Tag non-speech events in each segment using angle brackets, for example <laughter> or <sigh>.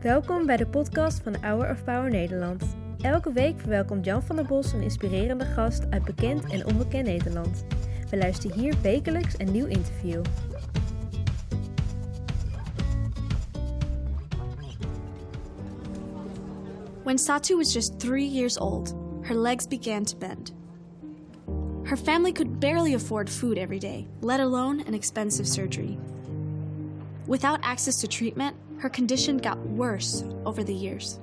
Welkom bij de podcast van Hour of Power Nederland. Elke week verwelkomt Jan van der Bos een inspirerende gast uit bekend en onbekend Nederland. We luisteren hier wekelijks een nieuw interview. When Satu was just three years old, her legs began to bend. Her family could barely afford food every day, let alone an expensive surgery. Without access to treatment, her condition got worse over the years.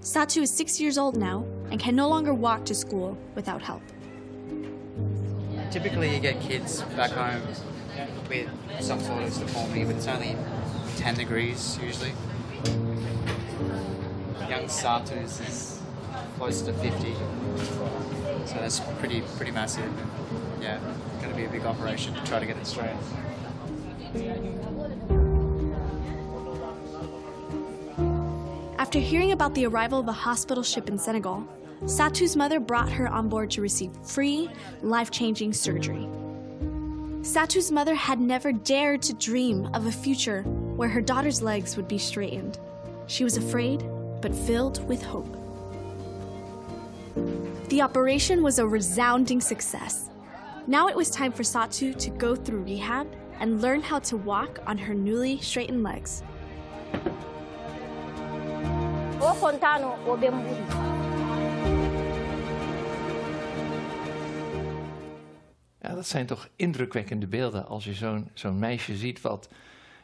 Satu is six years old now and can no longer walk to school without help. Typically, you get kids back home with some sort of deformity, but it's only 10 degrees usually. Young Satus is close to 50, so that's pretty pretty massive. Yeah, going to be a big operation to try to get it straight. After hearing about the arrival of a hospital ship in Senegal, Satu's mother brought her on board to receive free, life changing surgery. Satu's mother had never dared to dream of a future where her daughter's legs would be straightened. She was afraid, but filled with hope. The operation was a resounding success. Now it was time for Satu to go through rehab and learn how to walk on her newly straightened legs. Fontano o Ja, dat zijn toch indrukwekkende beelden als je zo'n zo'n meisje ziet wat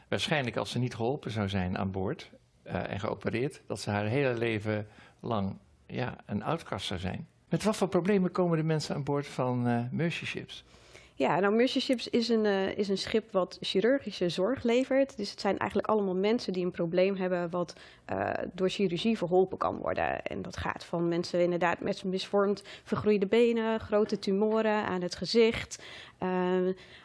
waarschijnlijk als ze niet geholpen zou zijn aan boord eh, en geopereerd, dat ze haar hele leven lang ja, een outcast zou zijn. Met wat voor problemen komen de mensen aan boord van eh Mercy Ships? Ja, nou Mercy is een, eh, is een schip wat chirurgische zorg levert. Dus het zijn eigenlijk allemaal mensen die een probleem hebben wat eh, door chirurgie verholpen kan worden. En dat gaat van mensen inderdaad met misvormd vergroeide benen, grote tumoren aan het gezicht. eh,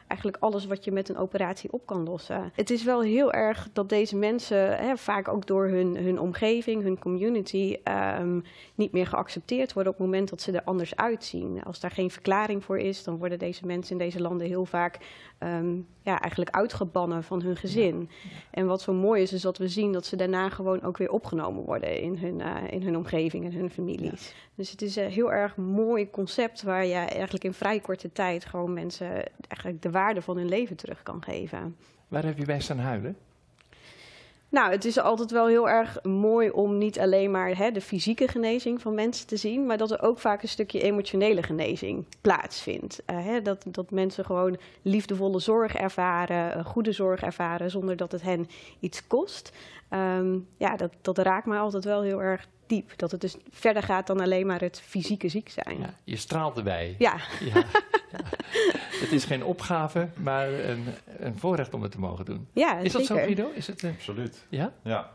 eigenlijk alles wat je met een operatie op kan lossen. Het is wel heel erg dat deze mensen, hè, vaak ook door hun, hun omgeving, hun community, ehm, niet meer geaccepteerd worden op het moment dat ze er anders uitzien. Als daar geen verklaring voor is, dan worden deze mensen in deze landen heel vaak ehm, ja, eigenlijk uitgebannen van hun gezin. En wat zo mooi is, is dat we zien dat ze daarna gewoon ook weer opgenomen worden in hun, eh, in hun omgeving en hun families. Dus het is een heel erg mooi concept waar je eigenlijk in vrij korte tijd gewoon mensen eigenlijk de waarde van hun leven terug kan geven. Waar heb je bij staan huilen? Nou, het is altijd wel heel erg mooi om niet alleen maar hè, de fysieke genezing van mensen te zien, maar dat er ook vaak een stukje emotionele genezing plaatsvindt. Eh, hè, dat, dat mensen gewoon liefdevolle zorg ervaren, eh, goede zorg ervaren, zonder dat het hen iets kost. Ehm, ja, dat, dat raakt me altijd wel heel erg diep. Dat het dus verder gaat dan alleen maar het fysieke ziek zijn. Ja, je straalt erbij. Ja, Ja, ja. <laughs> Het is geen opgave, maar een, een voorrecht om het te mogen doen. ja Is dat zo. Guido? Is het, eh, Absoluut. ja? Ja.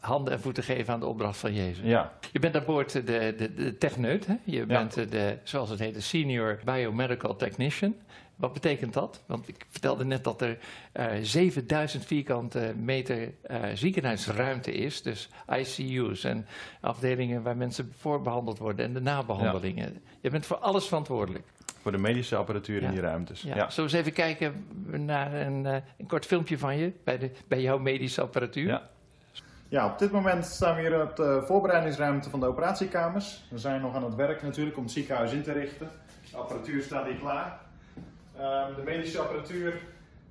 Handen en voeten geven aan de opdracht van Jezus. Ja. Je bent aan boord de, de, de techneut, hè? Je bent eh, de, zoals het heet, de senior biomedical technician. Wat betekent dat? Want ik vertelde net dat er eh 7000 vierkante meter eh, ziekenhuisruimte is. Dus ICU's en afdelingen waar mensen voorbehandeld worden en de nabehandelingen. Je bent voor alles verantwoordelijk. Voor de medische apparatuur Ja. in die ruimtes. Ja. Ja. Zullen we eens even kijken naar een, eh, een kort filmpje van je bij, de, bij jouw medische apparatuur? Ja. Ja, op dit moment staan we hier op de voorbereidingsruimte van de operatiekamers. We zijn nog aan het werk natuurlijk om het ziekenhuis in te richten. De apparatuur staat hier klaar. Ehm, de medische apparatuur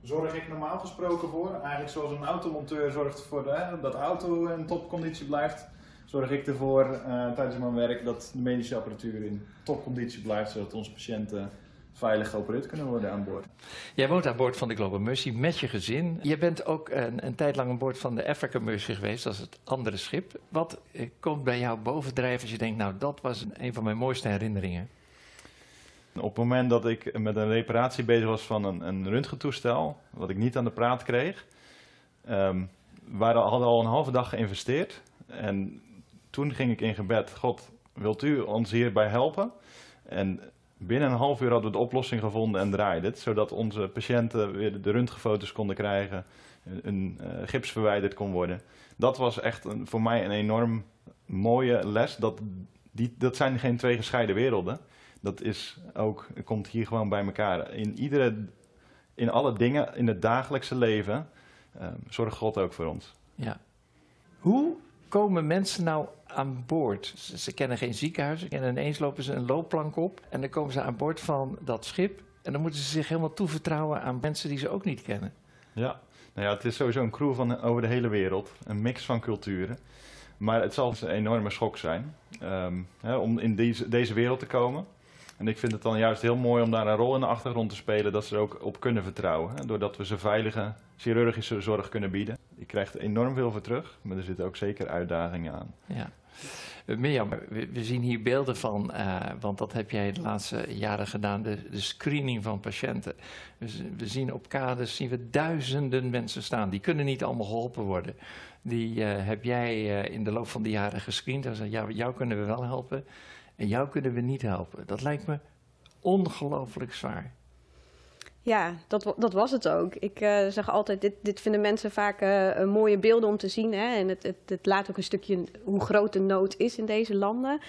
zorg ik normaal gesproken voor. Eigenlijk zoals een automonteur zorgt voor dat de auto in topconditie blijft. Zorg ik ervoor eh, tijdens mijn werk dat de medische apparatuur in topconditie blijft. Zodat onze patiënten veilig geopereerd kunnen worden aan boord. Jij woont aan boord van de Global Mercy met je gezin. Je bent ook een, een tijd lang aan boord van de Africa Mercy geweest, dat is het andere schip. Wat eh, komt bij jou bovendrijven als je denkt, nou dat was een, een van mijn mooiste herinneringen? Op het moment dat ik met een reparatie bezig was van een, een wat ik niet aan de praat kreeg, we waren, hadden al een halve dag geïnvesteerd. En toen ging ik in gebed, God, wilt u ons hierbij helpen? En binnen een half uur hadden we de oplossing gevonden en draaide het, zodat onze patiënten weer de röntgenfoto's konden krijgen, een, een eh, gips verwijderd kon worden. Dat was echt een, voor mij een enorm mooie les. Dat, die, dat zijn geen twee gescheiden werelden. Dat is ook, komt hier gewoon bij elkaar. In, iedere, in alle dingen in het dagelijkse leven eh, zorgt God ook voor ons. Ja. Hoe komen mensen nou aan boord? Ze, ze kennen geen ziekenhuis en ineens lopen ze een loopplank op en dan komen ze aan boord van dat schip en dan moeten ze zich helemaal toevertrouwen aan mensen die ze ook niet kennen. Ja, nou ja, het is sowieso een crew van over de hele wereld, een mix van culturen. Maar het zal een enorme schok zijn ehm, hè, om in deze, deze wereld te komen. En ik vind het dan juist heel mooi om daar een rol in de achtergrond te spelen, dat ze er ook op kunnen vertrouwen. Hè, doordat we ze veilige chirurgische zorg kunnen bieden. Je krijgt enorm veel voor terug, maar er zitten ook zeker uitdagingen aan. Ja. Uh, Mirjam, we, we, zien hier beelden van, uh, want dat heb jij de laatste jaren gedaan, de, de screening van patiënten. Dus we zien op kades zien we duizenden mensen staan, die kunnen niet allemaal geholpen worden. Die uh, heb jij in de loop van de jaren gescreend en zei, ja, jou kunnen we wel helpen en jou kunnen we niet helpen. Dat lijkt me ongelooflijk zwaar. Ja, dat, dat was het ook. Ik uh, zeg altijd, dit, dit vinden mensen vaak uh, mooie beelden om te zien. Hè? En het, het, het, laat ook een stukje hoe groot de nood is in deze landen.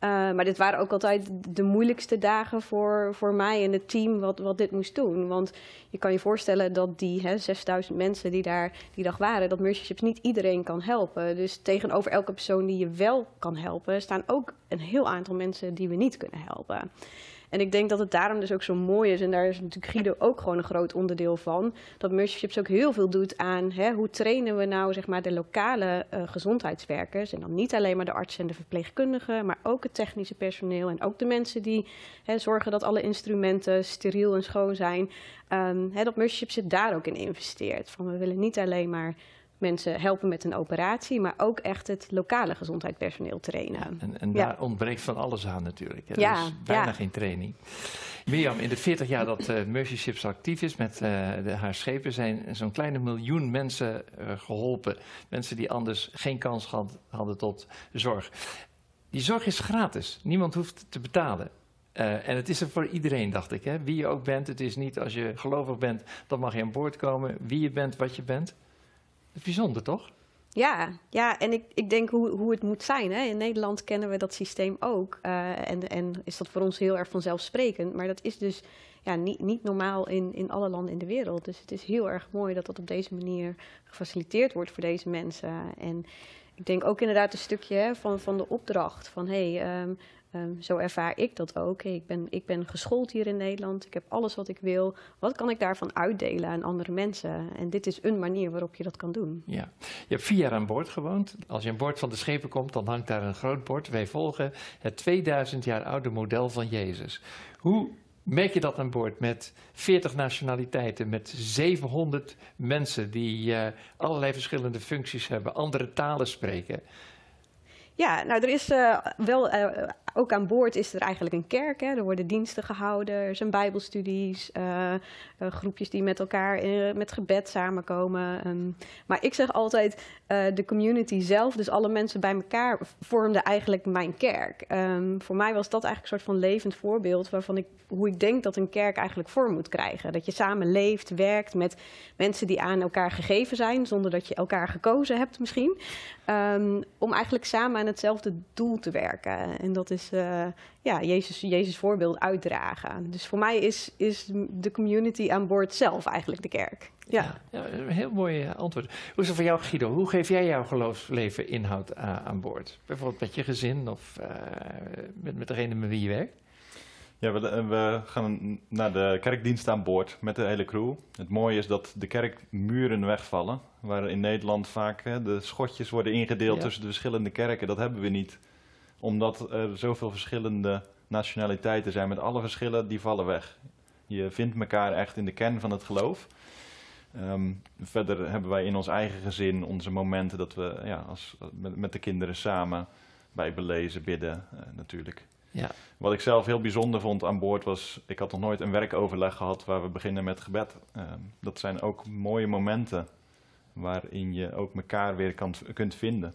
Uh, maar dit waren ook altijd de moeilijkste dagen voor, voor mij en het team wat, wat dit moest doen. Want je kan je voorstellen dat die hè, 6000 mensen die daar die dag waren, dat Mercy Ships niet iedereen kan helpen. Dus tegenover elke persoon die je wel kan helpen, staan ook een heel aantal mensen die we niet kunnen helpen. En ik denk dat het daarom dus ook zo mooi is, en daar is natuurlijk Guido ook gewoon een groot onderdeel van, dat Mercy ook heel veel doet aan hè, hoe trainen we nou zeg maar, de lokale uh, gezondheidswerkers. En dan niet alleen maar de artsen en de verpleegkundigen, maar ook het technische personeel en ook de mensen die hè, zorgen dat alle instrumenten steriel en schoon zijn. Um, hè, dat Mercy zich daar ook in investeert. Van we willen niet alleen maar mensen helpen met een operatie, maar ook echt het lokale gezondheidspersoneel trainen. En, en daar ontbreekt van alles aan natuurlijk. Hè? Ja, er is bijna geen training. Mirjam, in de 40 jaar dat uh, Mercy Ships actief is met uh, de, haar schepen, zijn zo'n kleine miljoen mensen uh, geholpen. Mensen die anders geen kans had, hadden tot zorg. Die zorg is gratis. Niemand hoeft te betalen. Uh, en het is er voor iedereen, dacht ik. Hè? Wie je ook bent. Het is niet als je gelovig bent, dan mag je aan boord komen. Wie je bent, wat je bent. Bijzonder, toch? Ja, ja en ik, ik denk hoe, hoe het moet zijn. Hè. In Nederland kennen we dat systeem ook. Uh, en, en is dat voor ons heel erg vanzelfsprekend. Maar dat is dus ja, niet, niet normaal in, in alle landen in de wereld. Dus het is heel erg mooi dat dat op deze manier gefaciliteerd wordt voor deze mensen. En ik denk ook inderdaad een stukje hè, van, van de opdracht. Van hey, um, Um, zo ervaar ik dat ook. Ik, ben, ik ben geschoold hier in Nederland. Ik heb alles wat ik wil. Wat kan ik daarvan uitdelen aan andere mensen? En dit is een manier waarop je dat kan doen. Ja. Je hebt vier jaar aan boord gewoond. Als je aan boord van de schepen komt, dan hangt daar een groot bord. Wij volgen het 2000 jaar oude model van Jezus. Hoe merk je dat aan boord met 40 nationaliteiten, met 700 mensen die uh, allerlei verschillende functies hebben, andere talen spreken? Ja, nou er is uh, wel, uh, ook aan boord is er eigenlijk een kerk. Hè. Er worden diensten gehouden, er zijn bijbelstudies, uh, groepjes die met elkaar met gebed samenkomen. Um, maar ik zeg altijd, de community zelf, dus alle mensen bij elkaar, vormden eigenlijk mijn kerk. Um, voor mij was dat eigenlijk een soort van levend voorbeeld waarvan ik, hoe ik denk dat een kerk eigenlijk vorm moet krijgen. Dat je samen leeft, werkt met mensen die aan elkaar gegeven zijn, zonder dat je elkaar gekozen hebt misschien. Um, om eigenlijk samen aan hetzelfde doel te werken. En dat is uh, ja, Jezus, Jezus voorbeeld uitdragen. Dus voor mij is, is de community aan boord zelf eigenlijk de kerk. Ja. ja, een heel mooi antwoord. Hoe is het voor jou, Guido? Hoe geef jij jouw geloofsleven inhoud uh, aan boord? Bijvoorbeeld met je gezin of uh, met, met degene met wie je werkt? Ja, we, we, gaan naar de kerkdienst aan boord met de hele crew. Het mooie is dat de kerkmuren wegvallen. Waar in Nederland vaak hè, de schotjes worden ingedeeld ja. tussen de verschillende kerken. Dat hebben we niet. Omdat er zoveel verschillende nationaliteiten zijn met alle verschillen, die vallen weg. Je vindt elkaar echt in de kern van het geloof. Um, verder hebben wij in ons eigen gezin onze momenten dat we ja, als, met, met de kinderen samen bijbel lezen, bidden uh, natuurlijk. Ja. Wat ik zelf heel bijzonder vond aan boord was, ik had nog nooit een werkoverleg gehad waar we beginnen met gebed. Uh, dat zijn ook mooie momenten waarin je ook elkaar weer kan, kunt vinden.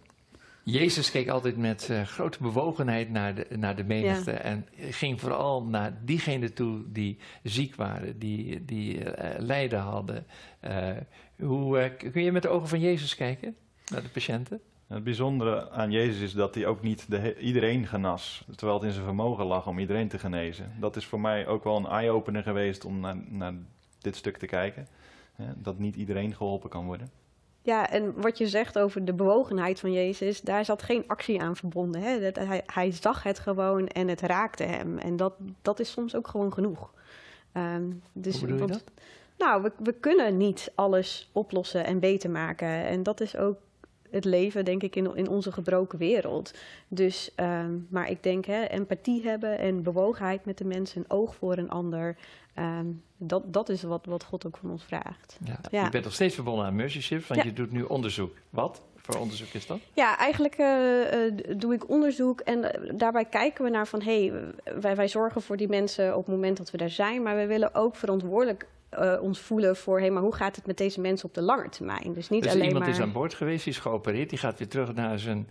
Jezus keek altijd met uh, grote bewogenheid naar de, naar de menigte ja. en ging vooral naar diegenen toe die ziek waren, die, die uh, lijden hadden. Uh, hoe, kun je met de ogen van Jezus kijken naar de patiënten? Het bijzondere aan Jezus is dat hij ook niet de, iedereen genas, terwijl het in zijn vermogen lag om iedereen te genezen. Dat is voor mij ook wel een eye-opener geweest om naar, naar dit stuk te kijken. Hè, dat niet iedereen geholpen kan worden. Ja, en wat je zegt over de bewogenheid van Jezus, daar zat geen actie aan verbonden. Hè? Dat, hij, hij zag het gewoon en het raakte hem. En dat, dat is soms ook gewoon genoeg. Ehm, dus, Hoe bedoel je dat? Nou, we, we kunnen niet alles oplossen en beter maken. En dat is ook het leven, denk ik, in, in onze gebroken wereld. Dus, ehm, maar ik denk, hè, empathie hebben en bewogenheid met de mensen, een oog voor een ander. Ehm, dat, dat is wat, wat God ook van ons vraagt. Ja. Ja. Je bent nog steeds verbonden aan Mercy Ships, want Ja. je doet nu onderzoek. Wat voor onderzoek is dat? Ja, eigenlijk eh, eh, doe ik onderzoek en eh, daarbij kijken we naar van hé, hey, wij, wij zorgen voor die mensen op het moment dat we daar zijn, maar we willen ook verantwoordelijk ons voelen voor hé, hey, maar hoe gaat het met deze mensen op de lange termijn? Dus niet dus alleen iemand maar. is aan boord geweest, die is geopereerd, die gaat weer terug naar zijn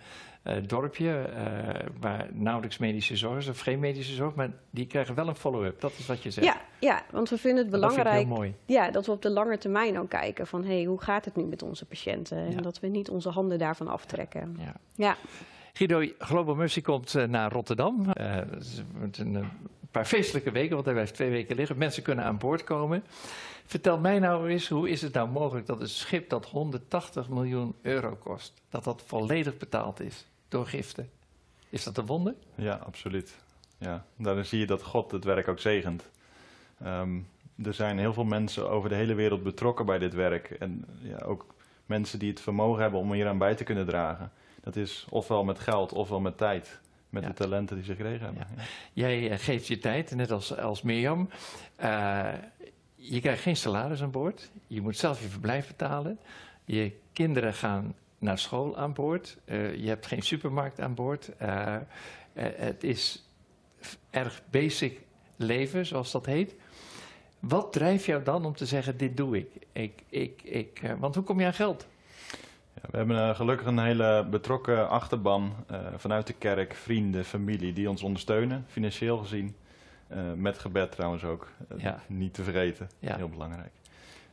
dorpje, eh, waar nauwelijks medische zorg is, of geen medische zorg, maar die krijgen wel een follow-up. Dat is wat je zegt. Ja, ja, want we vinden het En dat vind belangrijk heel mooi. ja, dat we op de lange termijn ook kijken van hey, hoe gaat het nu met onze patiënten? En Ja. dat we niet onze handen daarvan aftrekken. Ja. Ja. Guido, Global Mercy komt eh, naar Rotterdam. Eh, is wordt een eh, paar feestelijke weken, want hij blijft twee weken liggen. Mensen kunnen aan boord komen. Vertel mij nou eens, hoe is het nou mogelijk dat een schip dat 180 miljoen euro kost, dat dat volledig betaald is door giften? Is dat een wonder? Ja, absoluut. Ja, daarin zie je dat God het werk ook zegent. Ehm, er zijn heel veel mensen over de hele wereld betrokken bij dit werk. En ja, ook mensen die het vermogen hebben om hier aan bij te kunnen dragen. Dat is ofwel met geld, ofwel met tijd. Met Ja. de talenten die ze gekregen hebben. Ja. Jij eh, geeft je tijd, net als, als Mirjam. Eh, je krijgt geen salaris aan boord. Je moet zelf je verblijf betalen. Je kinderen gaan naar school aan boord. Eh, je hebt geen supermarkt aan boord. Eh, eh, het is erg basic leven, zoals dat heet. Wat drijft jou dan om te zeggen, dit doe ik? ik, ik, ik want hoe kom je aan geld? Ja, we hebben gelukkig een hele betrokken achterban vanuit de kerk, vrienden, familie die ons ondersteunen, financieel gezien. Eh, met gebed trouwens ook, Ja. niet te vergeten, Ja. heel belangrijk.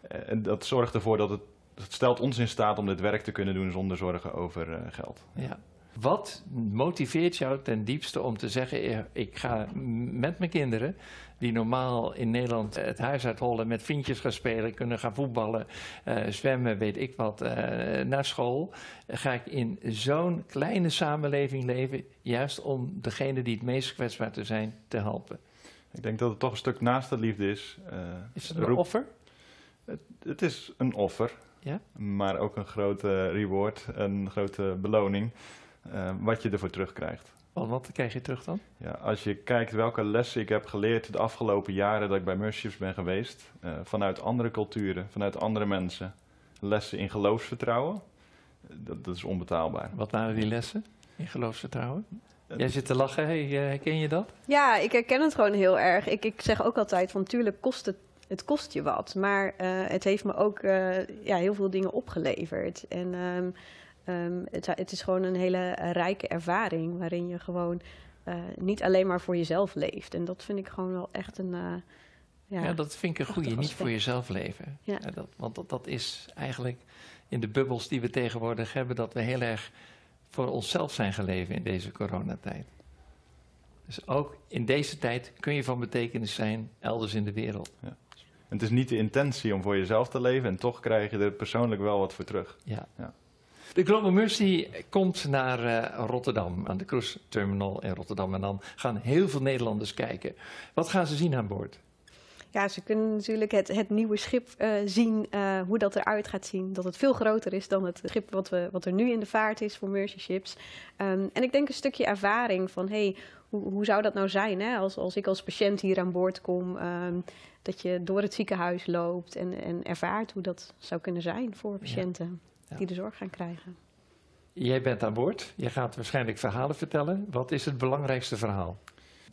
En dat zorgt ervoor dat het, het stelt ons in staat om dit werk te kunnen doen zonder zorgen over eh, geld. Ja. Wat motiveert jou ten diepste om te zeggen: ik ga met mijn kinderen, die normaal in Nederland het huis uithollen, met vriendjes gaan spelen, kunnen gaan voetballen, eh, zwemmen, weet ik wat, eh, naar school, ga ik in zo'n kleine samenleving leven, juist om degene die het meest kwetsbaar te zijn, te helpen? Ik denk dat het toch een stuk naast de liefde is. Is het een roep- offer? Het is een offer, Ja? maar ook een grote reward, een grote beloning, eh, wat je ervoor terugkrijgt. Want wat krijg je terug dan? Ja, als je kijkt welke lessen ik heb geleerd de afgelopen jaren dat ik bij Mercy Ships ben geweest, eh, vanuit andere culturen, vanuit andere mensen, lessen in geloofsvertrouwen, dat, dat is onbetaalbaar. Wat waren die lessen in geloofsvertrouwen? Eh, Jij zit te lachen, hey, herken je dat? Ja, ik herken het gewoon heel erg. Ik, ik zeg ook altijd van tuurlijk kost het, het kost je wat. Maar eh, het heeft me ook eh, ja, heel veel dingen opgeleverd. En ehm, ehm, het, het is gewoon een hele rijke ervaring waarin je gewoon eh, niet alleen maar voor jezelf leeft. En dat vind ik gewoon wel echt een... eh, ja, Ja, dat vind ik een goede. Niet aspect. voor jezelf leven. Ja. Ja, dat, want dat, dat is eigenlijk in de bubbels die we tegenwoordig hebben, dat we heel erg voor onszelf zijn geleven in deze coronatijd. Dus ook in deze tijd kun je van betekenis zijn elders in de wereld. En het is niet de intentie om voor jezelf te leven en toch krijg je er persoonlijk wel wat voor terug. Ja. Ja. De Global Mercy komt naar eh, Rotterdam, aan de cruise terminal in Rotterdam. En dan gaan heel veel Nederlanders kijken. Wat gaan ze zien aan boord? Ja, ze kunnen natuurlijk het, het nieuwe schip eh, zien, eh, hoe dat eruit gaat zien. Dat het veel groter is dan het schip wat, we, wat er nu in de vaart is voor Mercy Ships. Ehm, en ik denk een stukje ervaring van, hey, hoe, hoe zou dat nou zijn hè? Als, als ik als patiënt hier aan boord kom, ehm, dat je door het ziekenhuis loopt en, en ervaart hoe dat zou kunnen zijn voor patiënten Ja. die de zorg gaan krijgen. Jij bent aan boord. Je gaat waarschijnlijk verhalen vertellen. Wat is het belangrijkste verhaal?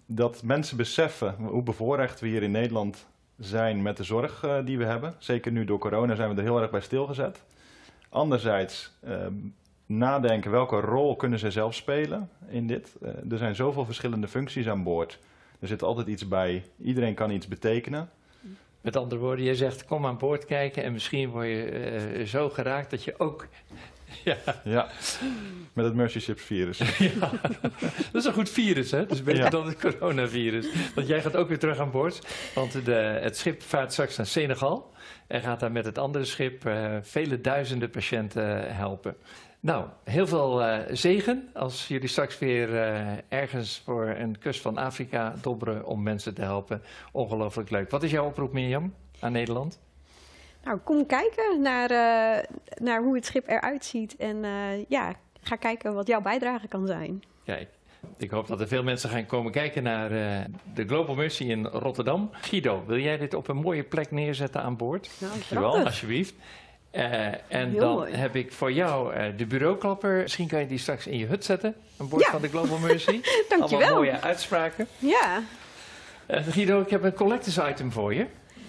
Dat mensen beseffen hoe bevoorrecht we hier in Nederland zijn met de zorg eh, die we hebben. Zeker nu door corona zijn we er heel erg bij stilgezet. Anderzijds ehm, nadenken welke rol kunnen ze zelf spelen in dit. Eh, er zijn zoveel verschillende functies aan boord. Er zit altijd iets bij. Iedereen kan iets betekenen. Met andere woorden, je zegt kom aan boord kijken en misschien word je eh, zo geraakt dat je ook <laughs> Ja. ja. Met het Mercy Ships virus. <laughs> ja. Dat is een goed virus, hè? Dus beter Ja. dan het coronavirus. Want jij gaat ook weer terug aan boord. Want de, het schip vaart straks naar Senegal. En gaat daar met het andere schip eh, vele duizenden patiënten helpen. Nou, heel veel eh, zegen als jullie straks weer eh, ergens voor een kust van Afrika dobberen om mensen te helpen. Ongelooflijk leuk. Wat is jouw oproep, Mirjam, aan Nederland? Nou, kom kijken naar, eh, naar hoe het schip eruit ziet. En ja, ga kijken wat jouw bijdrage kan zijn. Kijk, ik hoop dat er veel mensen gaan komen kijken naar de Global Mercy in Rotterdam. Guido, wil jij dit op een mooie plek neerzetten aan boord? Nou, Dankjewel. Alsjeblieft. Eh, en Heel dan mooi. heb ik voor jou eh, de bureauklapper. Misschien kan je die straks in je hut zetten. Aan boord Ja. van de Global Mercy. <laughs> Allemaal Dankjewel. mooie uitspraken. Ja, Eh, Guido, ik heb een collectors item voor je.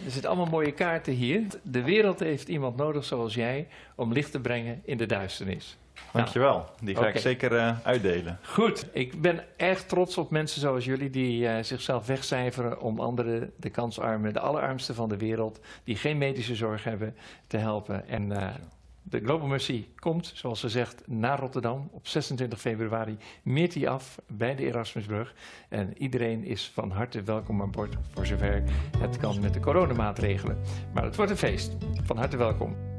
Er zitten allemaal mooie kaarten hier. De wereld heeft iemand nodig zoals jij om licht te brengen in de duisternis. Dankjewel. Die ga ik zeker eh, uitdelen. Goed, ik ben erg trots op mensen zoals jullie die eh, zichzelf wegcijferen om anderen, de kansarmen, de allerarmsten van de wereld, die geen medische zorg hebben, te helpen. En eh, de Global Mercy komt, zoals ze zegt, naar Rotterdam. Op 26 februari meert hij af bij de Erasmusbrug. En iedereen is van harte welkom aan boord, voor zover het kan met de coronamaatregelen. Maar het wordt een feest. Van harte welkom.